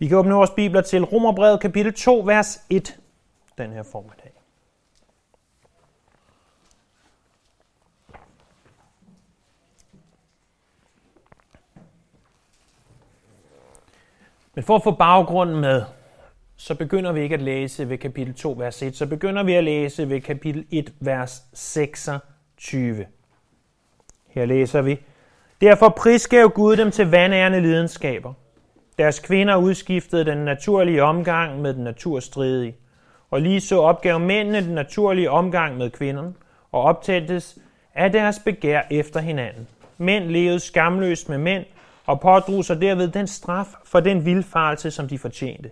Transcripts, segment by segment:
Vi kan åbne vores bibler til Romerbrevet kapitel 2, vers 1 den her formiddag. Men for at få baggrunden med, så begynder vi ikke at læse ved kapitel 2, vers 1, så begynder vi at læse ved kapitel 1, vers 26. Her læser vi, Derfor prisgav Gud dem til vandærende lidenskaber. Deres kvinder udskiftede den naturlige omgang med den naturstridige, og lige så opgav mændene den naturlige omgang med kvinderne, og optændtes af deres begær efter hinanden. Mænd levede skamløst med mænd, og pådrog sig derved den straf for den vildfarelse, som de fortjente.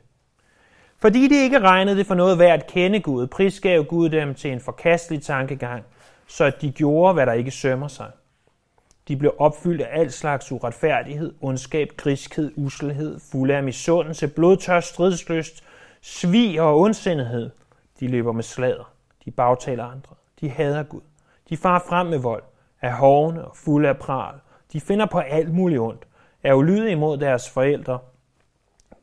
Fordi de ikke regnede det for noget værd at kende Gud, prisgav Gud dem til en forkastelig tankegang, så de gjorde, hvad der ikke sømmer sig. De blev opfyldt af al slags uretfærdighed, ondskab, griskhed, uselhed, fulde af misundelse, blodtørst, stridsløst, svig og ondsindighed. De løber med slader. De bagtaler andre. De hader Gud. De farer frem med vold, er hovne og fulde af pral. De finder på alt muligt ondt, er ulydige mod deres forældre.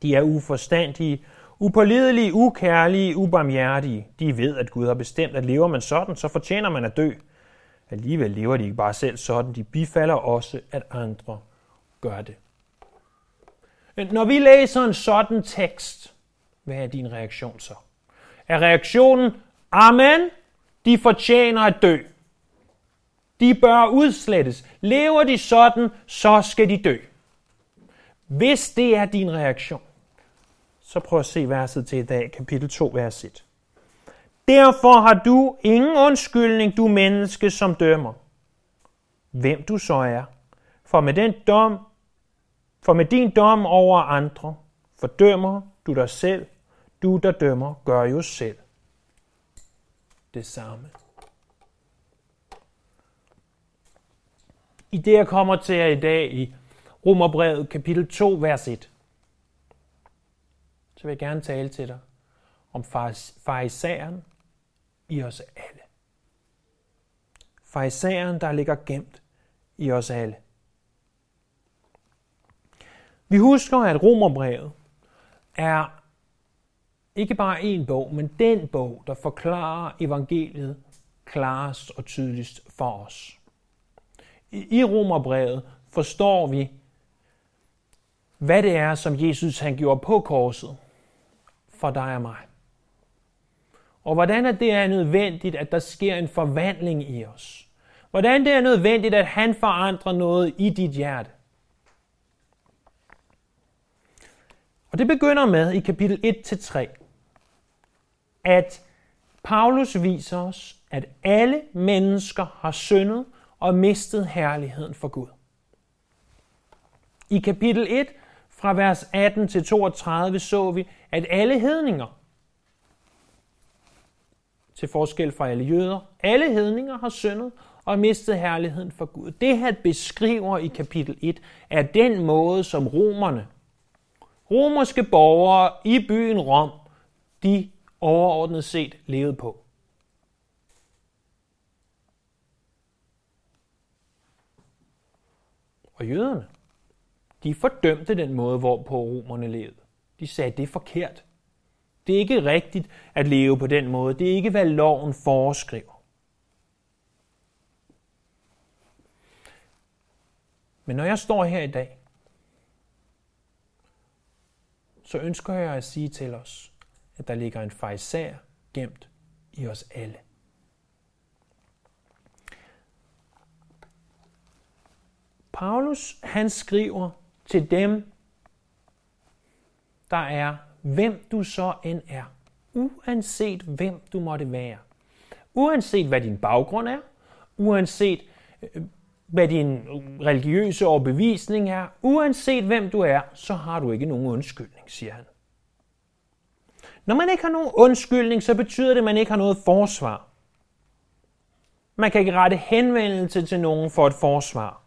De er uforstandige, upålidelige, ukærlige, ubarmhjertige. De ved, at Gud har bestemt, at lever man sådan, så fortjener man at dø. Alligevel lever de ikke bare selv sådan, de bifalder også, at andre gør det. Når vi læser en sådan tekst, hvad er din reaktion så? Er reaktionen, Amen, de fortjener at dø. De bør udslettes. Lever de sådan, så skal de dø. Hvis det er din reaktion, så prøv at se verset til i dag, kapitel 2, vers 1. Derfor har du ingen undskyldning, du menneske, som dømmer. Hvem du så er. For med, den dom, for med din dom over andre, fordømmer du dig selv. Du, der dømmer, gør jo selv det samme. I det, jeg kommer til jer i dag i Romerbrevet kapitel 2, vers 1, så vil jeg gerne tale til dig om farisæeren i os alle. Farisæeren, der ligger gemt i os alle. Vi husker, at Romerbrevet er ikke bare en bog, men den bog, der forklarer evangeliet klarest og tydeligst for os. I Romerbrevet forstår vi, hvad det er, som Jesus han gjorde på korset for dig og mig. Og hvordan er det er nødvendigt, at der sker en forvandling i os. Hvordan det er nødvendigt, at han forandrer noget i dit hjerte. Og det begynder med i kapitel 1-3, at Paulus viser os, at alle mennesker har syndet og mistet herligheden for Gud. I kapitel 1, fra vers 18 til 32, så vi, at alle hedninger, til forskel fra alle jøder, alle hedninger har syndet og mistet herligheden for Gud. Det han beskriver i kapitel 1 er den måde, som romerne, romerske borgere i byen Rom, de overordnet set levede på. Og jøderne, de fordømte den måde, hvorpå romerne levede. De sagde, det er forkert. Det er ikke rigtigt at leve på den måde. Det er ikke, hvad loven foreskriver. Men når jeg står her i dag, så ønsker jeg at sige til os, at der ligger en fejsær gemt i os alle. Paulus han skriver til dem, der er, hvem du så end er. Uanset hvem du måtte være. Uanset hvad din baggrund er. Uanset øh, hvad din religiøse overbevisning er. Uanset hvem du er, så har du ikke nogen undskyldning, siger han. Når man ikke har nogen undskyldning, så betyder det, at man ikke har noget forsvar. Man kan ikke rette henvendelse til nogen for et forsvar.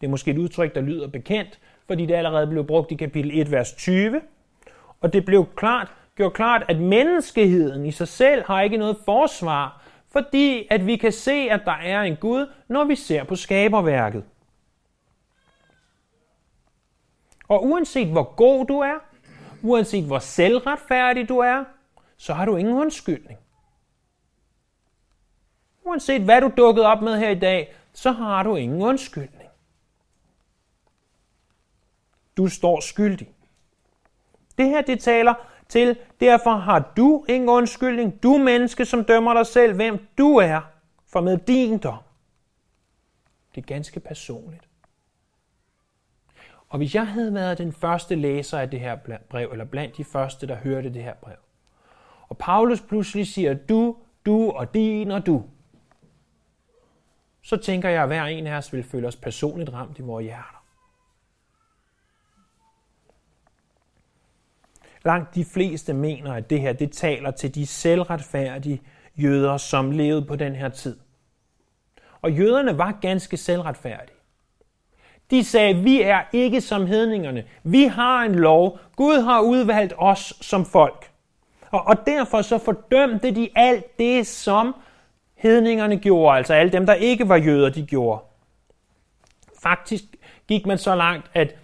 Det er måske et udtryk, der lyder bekendt, fordi det allerede blev brugt i kapitel 1, vers 20. Og det blev klart, gjort klart, at menneskeheden i sig selv har ikke noget forsvar, fordi at vi kan se, at der er en Gud, når vi ser på skaberværket. Og uanset hvor god du er, Uanset hvor selvretfærdig du er, så har du ingen undskyldning. Uanset hvad du dukkede op med her i dag, så har du ingen undskyldning. Du står skyldig. Det her, det taler til, derfor har du ingen undskyldning. Du menneske, som dømmer dig selv, hvem du er, for med din dom. Det er ganske personligt. Og hvis jeg havde været den første læser af det her brev, eller blandt de første, der hørte det her brev, og Paulus pludselig siger du, du og din og du, så tænker jeg, at hver en af os vil føle os personligt ramt i vores hjerte. Langt de fleste mener, at det her det taler til de selvretfærdige jøder, som levede på den her tid. Og jøderne var ganske selvretfærdige. De sagde, vi er ikke som hedningerne. Vi har en lov. Gud har udvalgt os som folk. Og, og derfor så fordømte de alt det, som hedningerne gjorde, altså alle dem, der ikke var jøder, de gjorde. Faktisk gik man så langt, at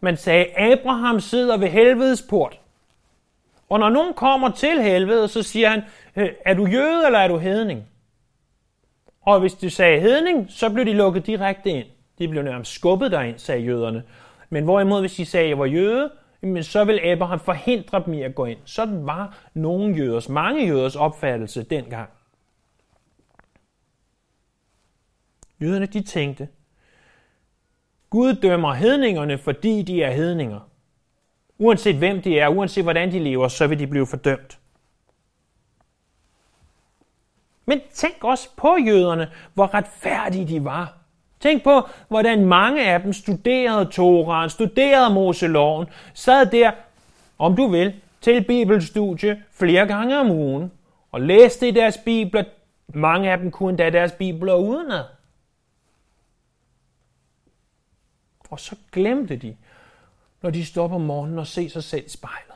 man sagde, Abraham sidder ved helvedes port. Og når nogen kommer til helvede, så siger han, øh, er du jøde eller er du hedning? Og hvis du sagde hedning, så blev de lukket direkte ind. De blev nærmest skubbet derind, sagde jøderne. Men hvorimod, hvis de sagde, at jeg var jøde, men så vil Abraham forhindre dem i at gå ind. Sådan var nogle jøders, mange jøders opfattelse dengang. Jøderne de tænkte, Gud dømmer hedningerne, fordi de er hedninger. Uanset hvem de er, uanset hvordan de lever, så vil de blive fordømt. Men tænk også på jøderne, hvor retfærdige de var. Tænk på, hvordan mange af dem studerede Toraen, studerede Moseloven, sad der, om du vil, til bibelstudie flere gange om ugen, og læste i deres bibler. Mange af dem kunne endda deres bibler udenad. Og så glemte de, når de står op om morgenen og ser sig selv i spejlet.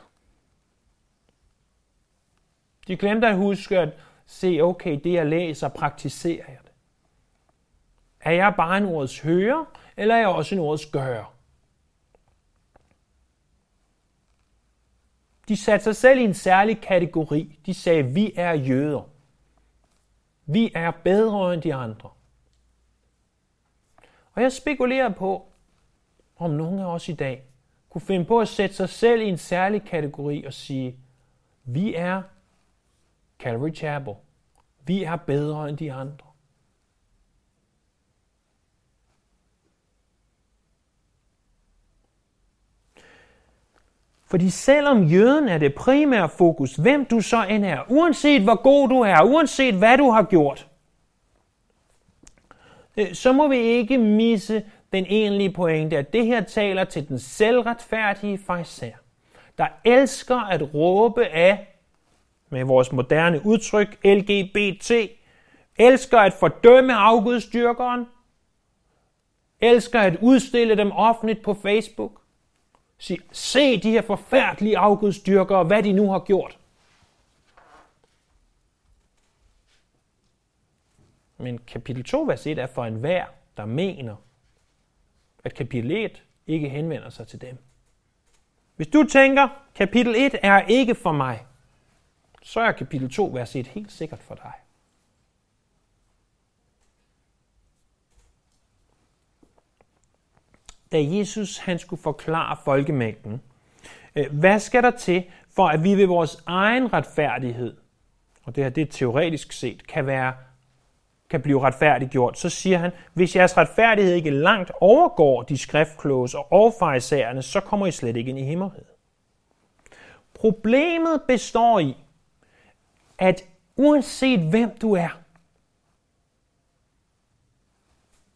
De glemte at huske at se, okay, det jeg læser, praktiserer jeg det. Er jeg bare en ordets hører, eller er jeg også en ordets gør? De satte sig selv i en særlig kategori. De sagde, vi er jøder. Vi er bedre end de andre. Og jeg spekulerer på, om nogen af os i dag kunne finde på at sætte sig selv i en særlig kategori og sige, vi er Calvary Chapel. Vi er bedre end de andre. Fordi selvom jøden er det primære fokus, hvem du så end er, uanset hvor god du er, uanset hvad du har gjort, øh, så må vi ikke misse den egentlige pointe, at det her taler til den selvretfærdige fejser, der elsker at råbe af, med vores moderne udtryk, LGBT, elsker at fordømme afgudstyrkeren, elsker at udstille dem offentligt på Facebook, Sig, se de her forfærdelige afgudstyrkere, hvad de nu har gjort. Men kapitel 2, vers 1 er for enhver, der mener, at kapitel 1 ikke henvender sig til dem. Hvis du tænker, kapitel 1 er ikke for mig, så er kapitel 2, vers 1 helt sikkert for dig. Da Jesus han skulle forklare folkemængden, øh, hvad skal der til, for at vi ved vores egen retfærdighed, og det her det er teoretisk set, kan være kan blive retfærdiggjort, så siger han, hvis jeres retfærdighed ikke langt overgår de skriftkloges og overfejsagerne, så kommer I slet ikke ind i himmelhed. Problemet består i, at uanset hvem du er,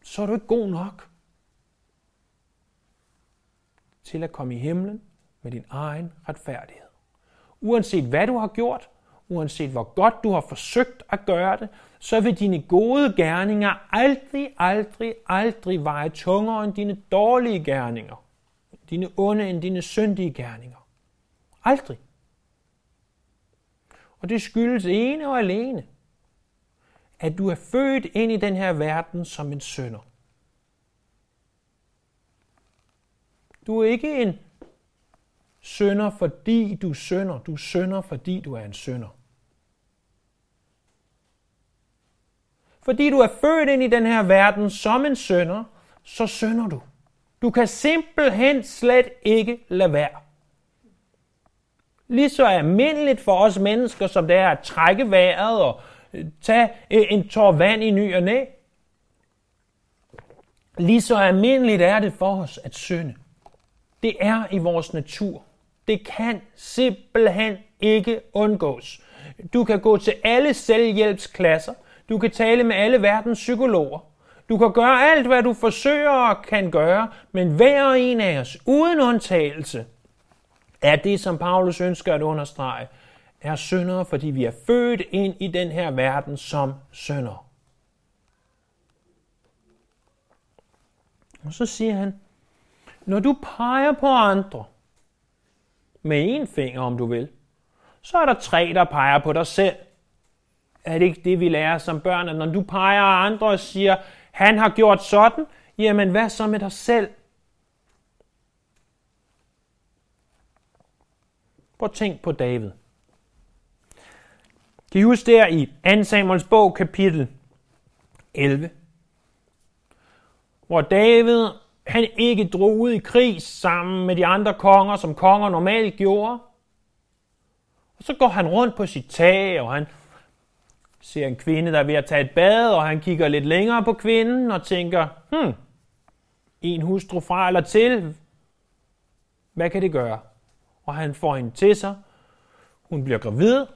så er du ikke god nok til at komme i himlen med din egen retfærdighed. Uanset hvad du har gjort, uanset hvor godt du har forsøgt at gøre det, så vil dine gode gerninger aldrig, aldrig, aldrig veje tungere end dine dårlige gerninger. Dine onde end dine syndige gerninger. Aldrig. Og det skyldes ene og alene, at du er født ind i den her verden som en sønder. Du er ikke en synder, fordi du synder. Du synder, fordi du er en synder. Fordi du er født ind i den her verden som en sønder, så synder du. Du kan simpelthen slet ikke lade være. Lige så almindeligt for os mennesker, som det er at trække vejret og øh, tage øh, en tår vand i ny og næ. Lige så almindeligt er det for os at synde. Det er i vores natur. Det kan simpelthen ikke undgås. Du kan gå til alle selvhjælpsklasser. Du kan tale med alle verdens psykologer. Du kan gøre alt, hvad du forsøger og kan gøre, men hver en af os, uden undtagelse, er det, som Paulus ønsker at understrege, er syndere, fordi vi er født ind i den her verden som syndere. Og så siger han, når du peger på andre, med en finger, om du vil, så er der tre, der peger på dig selv. Er det ikke det, vi lærer som børn, at når du peger andre og siger, han har gjort sådan, jamen hvad så med dig selv? Prøv at tænk på David. Kan I huske der i 2 Samuels bog, kapitel 11, hvor David han ikke drog ud i krig sammen med de andre konger, som konger normalt gjorde. Og så går han rundt på sit tag, og han ser en kvinde, der er ved at tage et bad, og han kigger lidt længere på kvinden og tænker, hmm, en hustru fra eller til, hvad kan det gøre? Og han får hende til sig, hun bliver gravid,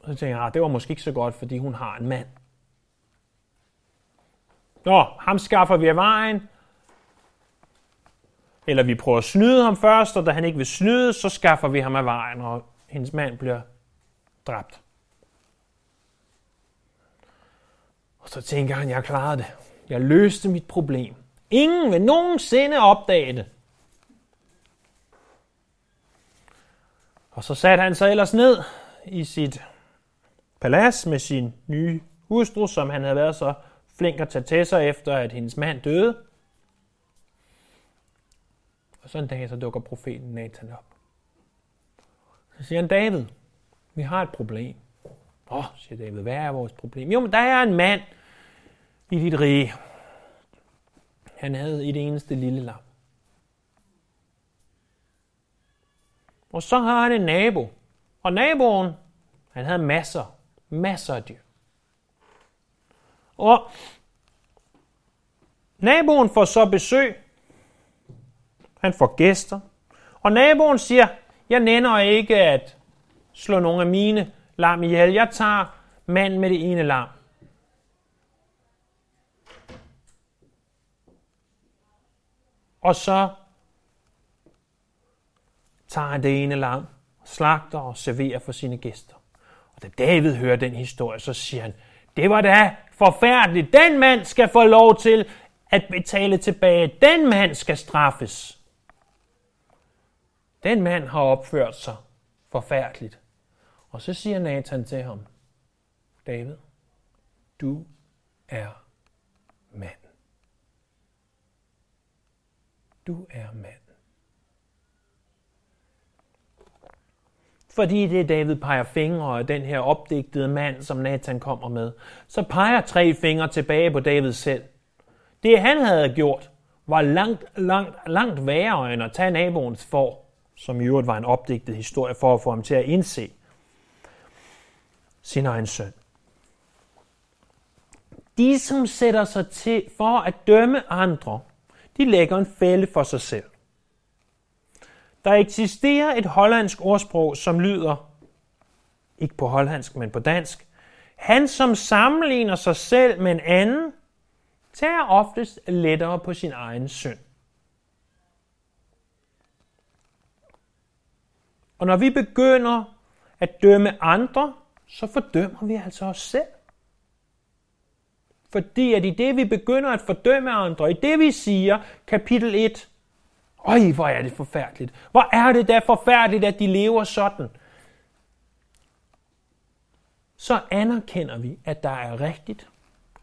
og så tænker jeg, ah, det var måske ikke så godt, fordi hun har en mand. Nå, ham skaffer vi af vejen. Eller vi prøver at snyde ham først, og da han ikke vil snyde, så skaffer vi ham af vejen, og hendes mand bliver dræbt. Og så tænker han, jeg klarede det. Jeg løste mit problem. Ingen vil nogensinde opdage det. Og så satte han sig ellers ned i sit palads med sin nye hustru, som han havde været så flink at tage til sig efter, at hendes mand døde. Og så en dag, så dukker profeten Nathan op. Så siger han, David, vi har et problem. Åh, oh, siger David, hvad er vores problem? Jo, men der er en mand i dit rige. Han havde et eneste lille lam. Og så har han en nabo. Og naboen, han havde masser, masser af dyr. Og naboen får så besøg. Han får gæster. Og naboen siger, jeg nænder ikke at slå nogle af mine lam ihjel. Jeg tager mand med det ene lam. Og så tager han det ene lam, slagter og serverer for sine gæster. Og da David hører den historie, så siger han, det var da forfærdeligt. Den mand skal få lov til at betale tilbage. Den mand skal straffes. Den mand har opført sig forfærdeligt. Og så siger Nathan til ham, David, du er mand. Du er mand. fordi det er David peger fingre af den her opdigtede mand, som Nathan kommer med, så peger tre fingre tilbage på David selv. Det han havde gjort, var langt, langt, langt værre end at tage naboens for, som i øvrigt var en opdigtet historie for at få ham til at indse sin egen søn. De, som sætter sig til for at dømme andre, de lægger en fælde for sig selv. Der eksisterer et hollandsk ordsprog, som lyder, ikke på hollandsk, men på dansk, han som sammenligner sig selv med en anden, tager oftest lettere på sin egen synd. Og når vi begynder at dømme andre, så fordømmer vi altså os selv. Fordi at i det, vi begynder at fordømme andre, i det, vi siger, kapitel 1, Øj, hvor er det forfærdeligt. Hvor er det da forfærdeligt, at de lever sådan. Så anerkender vi, at der er rigtigt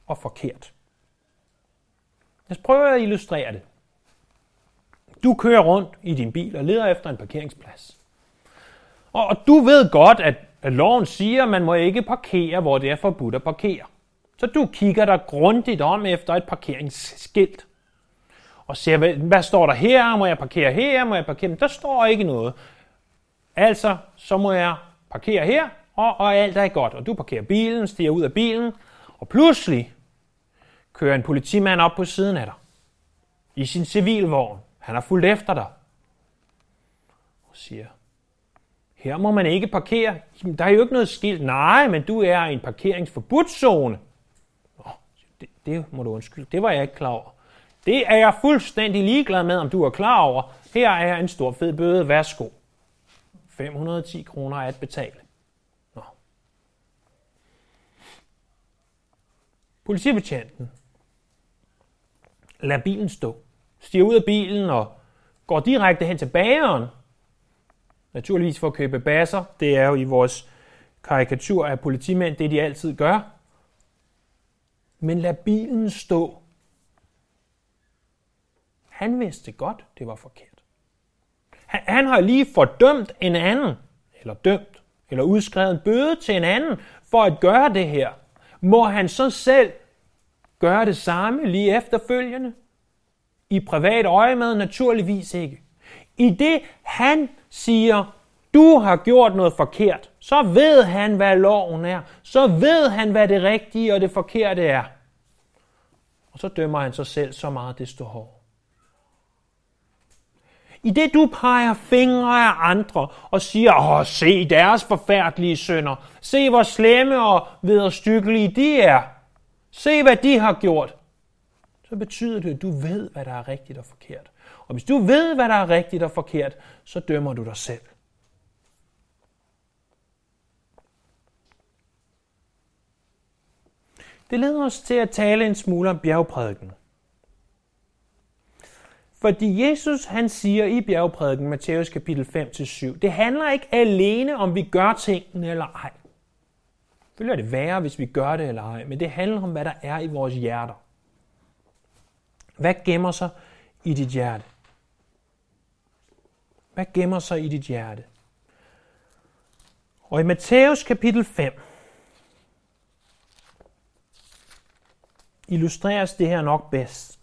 og forkert. Lad os prøve at illustrere det. Du kører rundt i din bil og leder efter en parkeringsplads. Og, og du ved godt, at, at loven siger, at man må ikke parkere, hvor det er forbudt at parkere. Så du kigger dig grundigt om efter et parkeringsskilt. Og ser, hvad, hvad står der her? Må jeg parkere her? Må jeg parkere? Men der står ikke noget. Altså, så må jeg parkere her, og, og alt er godt. Og du parkerer bilen, stiger ud af bilen, og pludselig kører en politimand op på siden af dig. I sin civilvogn. Han har fulgt efter dig. Og siger, her må man ikke parkere. Jamen, der er jo ikke noget skilt. Nej, men du er i en parkeringsforbudszone. Det, det må du undskylde. Det var jeg ikke klar over. Det er jeg fuldstændig ligeglad med, om du er klar over. Her er en stor fed bøde. Værsgo. 510 kroner at betale. Nå. Politibetjenten lader bilen stå, stiger ud af bilen og går direkte hen til bageren. Naturligvis for at købe basser. Det er jo i vores karikatur af politimænd, det de altid gør. Men lad bilen stå. Han vidste godt, det var forkert. Han, han har lige fordømt en anden, eller dømt, eller udskrevet en bøde til en anden for at gøre det her. Må han så selv gøre det samme lige efterfølgende? I privat øje med naturligvis ikke. I det han siger, du har gjort noget forkert, så ved han, hvad loven er. Så ved han, hvad det rigtige og det forkerte er. Og så dømmer han sig selv så meget desto hårdere. I det du peger fingre af andre og siger, åh, se deres forfærdelige sønder. Se, hvor slemme og vederstykkelige de er. Se, hvad de har gjort. Så betyder det, at du ved, hvad der er rigtigt og forkert. Og hvis du ved, hvad der er rigtigt og forkert, så dømmer du dig selv. Det leder os til at tale en smule om bjergprædiken. Fordi Jesus han siger i bjergprædiken, Matthæus kapitel 5-7, det handler ikke alene om vi gør tingene eller ej. Selvfølgelig er det værre, hvis vi gør det eller ej, men det handler om, hvad der er i vores hjerter. Hvad gemmer sig i dit hjerte? Hvad gemmer sig i dit hjerte? Og i Matthæus kapitel 5 illustreres det her nok bedst.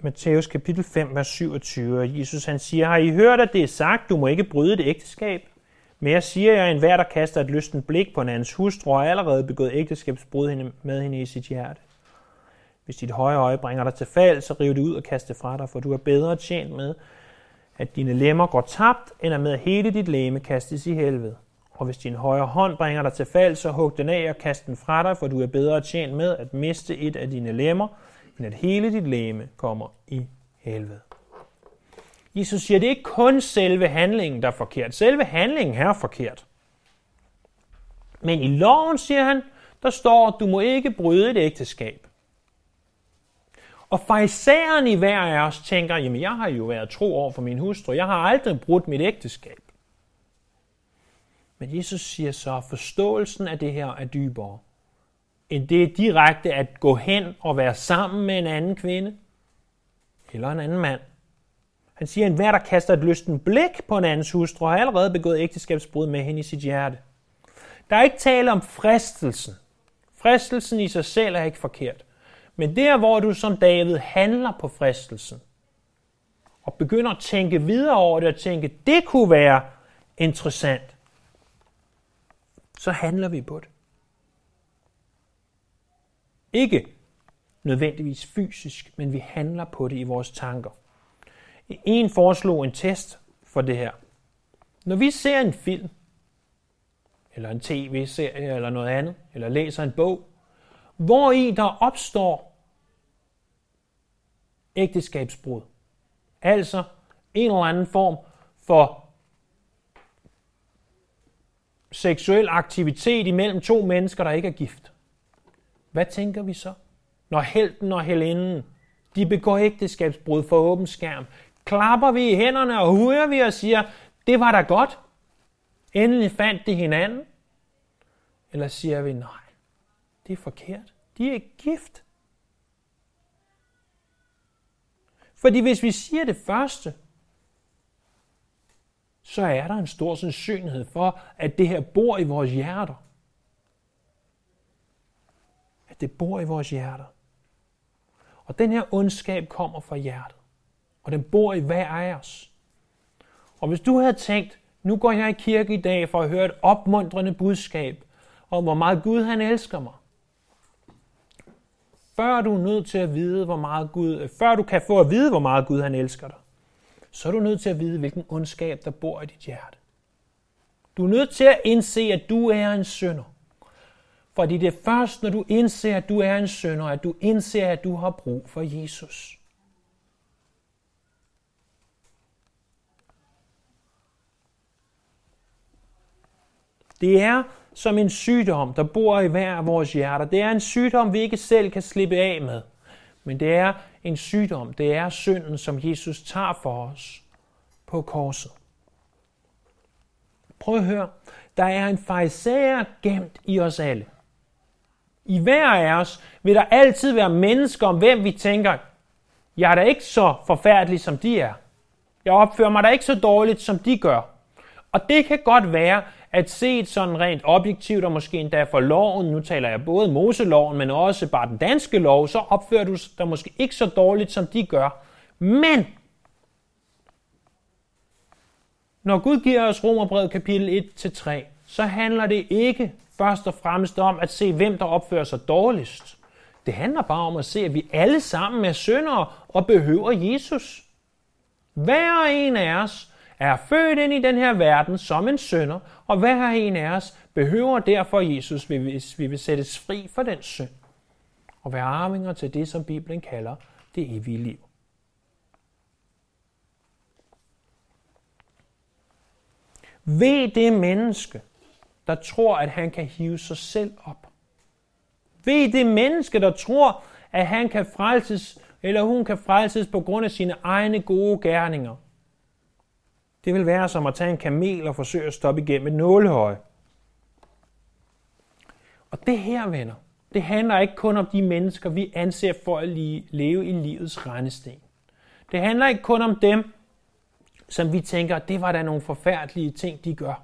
Matthæus kapitel 5, vers 27, og Jesus han siger, har I hørt, at det er sagt, du må ikke bryde det ægteskab? Men jeg siger jer, en hver, der kaster et lysten blik på en andens hustru, har allerede begået ægteskabsbrud med hende i sit hjerte. Hvis dit højre øje bringer dig til fald, så riv det ud og kast det fra dig, for du er bedre tjent med, at dine lemmer går tabt, end at med hele dit læme kastes i helvede. Og hvis din højre hånd bringer dig til fald, så hug den af og kast den fra dig, for du er bedre tjent med at miste et af dine lemmer, end at hele dit leme kommer i helvede. Jesus siger, det er ikke kun selve handlingen, der er forkert. Selve handlingen er forkert. Men i loven, siger han, der står, at du må ikke bryde et ægteskab. Og farisæeren i hver af os tænker, jamen jeg har jo været tro over for min hustru, jeg har aldrig brudt mit ægteskab. Men Jesus siger så, at forståelsen af det her er dybere end det direkte at gå hen og være sammen med en anden kvinde eller en anden mand. Han siger, at enhver, der kaster et lysten blik på en andens hustru, har allerede begået ægteskabsbrud med hende i sit hjerte. Der er ikke tale om fristelsen. Fristelsen i sig selv er ikke forkert. Men der, hvor du som David handler på fristelsen, og begynder at tænke videre over det, og tænke, det kunne være interessant, så handler vi på det. Ikke nødvendigvis fysisk, men vi handler på det i vores tanker. En foreslog en test for det her. Når vi ser en film, eller en tv-serie, eller noget andet, eller læser en bog, hvor i der opstår ægteskabsbrud. Altså en eller anden form for seksuel aktivitet imellem to mennesker, der ikke er gift. Hvad tænker vi så? Når helten og helinden, de begår ægteskabsbrud for åben skærm, klapper vi i hænderne og hører vi og siger, det var da godt. Endelig fandt de hinanden. Eller siger vi, nej, det er forkert. De er ikke gift. Fordi hvis vi siger det første, så er der en stor sandsynlighed for, at det her bor i vores hjerter. At det bor i vores hjerter. Og den her ondskab kommer fra hjertet. Og den bor i hver af os. Og hvis du havde tænkt, nu går jeg i kirke i dag for at høre et opmuntrende budskab om, hvor meget Gud han elsker mig. Før du er nødt til at vide, hvor meget Gud, før du kan få at vide, hvor meget Gud han elsker dig, så er du nødt til at vide, hvilken ondskab, der bor i dit hjerte. Du er nødt til at indse, at du er en synder. Fordi det er først, når du indser, at du er en synder, at du indser, at du har brug for Jesus. Det er som en sygdom, der bor i hver af vores hjerter. Det er en sygdom, vi ikke selv kan slippe af med. Men det er en sygdom. Det er synden, som Jesus tager for os på korset. Prøv at høre. Der er en fejser gemt i os alle. I hver af os vil der altid være mennesker, om hvem vi tænker, jeg er da ikke så forfærdelig, som de er. Jeg opfører mig da ikke så dårligt, som de gør. Og det kan godt være, at set sådan rent objektivt, og måske endda for loven, nu taler jeg både Moseloven, men også bare den danske lov, så opfører du dig måske ikke så dårligt, som de gør. Men når Gud giver os Romerbrevet kapitel 1-3, så handler det ikke først og fremmest om at se, hvem der opfører sig dårligst. Det handler bare om at se, at vi alle sammen er syndere og behøver Jesus. Hver en af os er født ind i den her verden som en sønder, og hver en af os behøver derfor Jesus, hvis vi vil sættes fri for den synd, og være arvinger til det, som Bibelen kalder det evige liv. Ved det menneske, der tror, at han kan hive sig selv op. Ved det menneske, der tror, at han kan frelses, eller hun kan frelses på grund af sine egne gode gerninger. Det vil være som at tage en kamel og forsøge at stoppe igennem et nålehøje. Og det her, venner, det handler ikke kun om de mennesker, vi anser for at leve i livets rendesten. Det handler ikke kun om dem, som vi tænker, det var da nogle forfærdelige ting, de gør.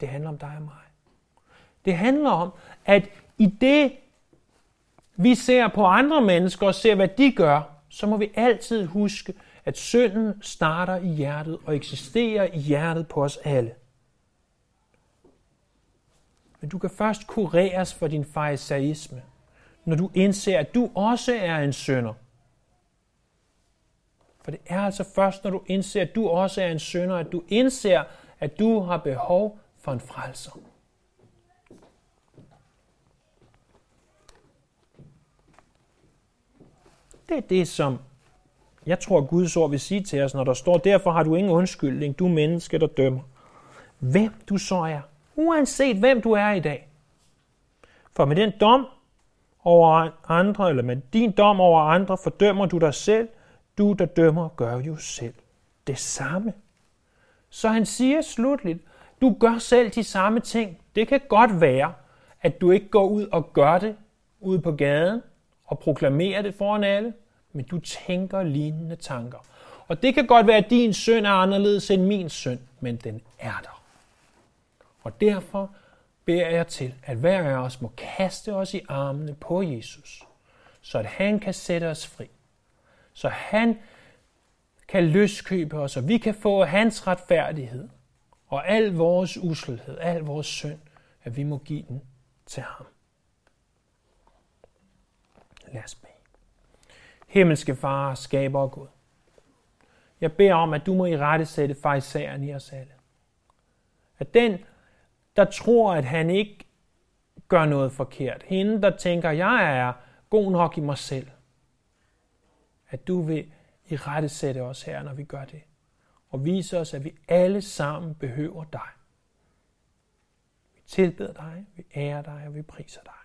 Det handler om dig og mig. Det handler om, at i det, vi ser på andre mennesker og ser, hvad de gør, så må vi altid huske, at synden starter i hjertet og eksisterer i hjertet på os alle. Men du kan først kureres for din farisaisme, når du indser, at du også er en synder. For det er altså først, når du indser, at du også er en synder, at du indser, at du har behov for en frelser. Det er det, som jeg tror, Guds ord vil sige til os, når der står, derfor har du ingen undskyldning, du menneske, der dømmer. Hvem du så er, uanset hvem du er i dag. For med den dom over andre, eller med din dom over andre, fordømmer du dig selv. Du, der dømmer, gør jo selv det samme. Så han siger slutligt, du gør selv de samme ting. Det kan godt være, at du ikke går ud og gør det ude på gaden og proklamerer det foran alle, men du tænker lignende tanker. Og det kan godt være, at din søn er anderledes end min søn, men den er der. Og derfor beder jeg til, at hver af os må kaste os i armene på Jesus, så at han kan sætte os fri. Så han kan løskøbe os, og vi kan få hans retfærdighed og al vores uselhed, al vores synd, at vi må give den til ham. Lad os bede. Himmelske Far, skaber og Gud. Jeg beder om, at du må i rette sætte fejseren i os alle. At den, der tror, at han ikke gør noget forkert, hende, der tænker, jeg er god nok i mig selv, at du vil i rette sætte os her, når vi gør det og vise os, at vi alle sammen behøver dig. Vi tilbeder dig, vi ærer dig, og vi priser dig.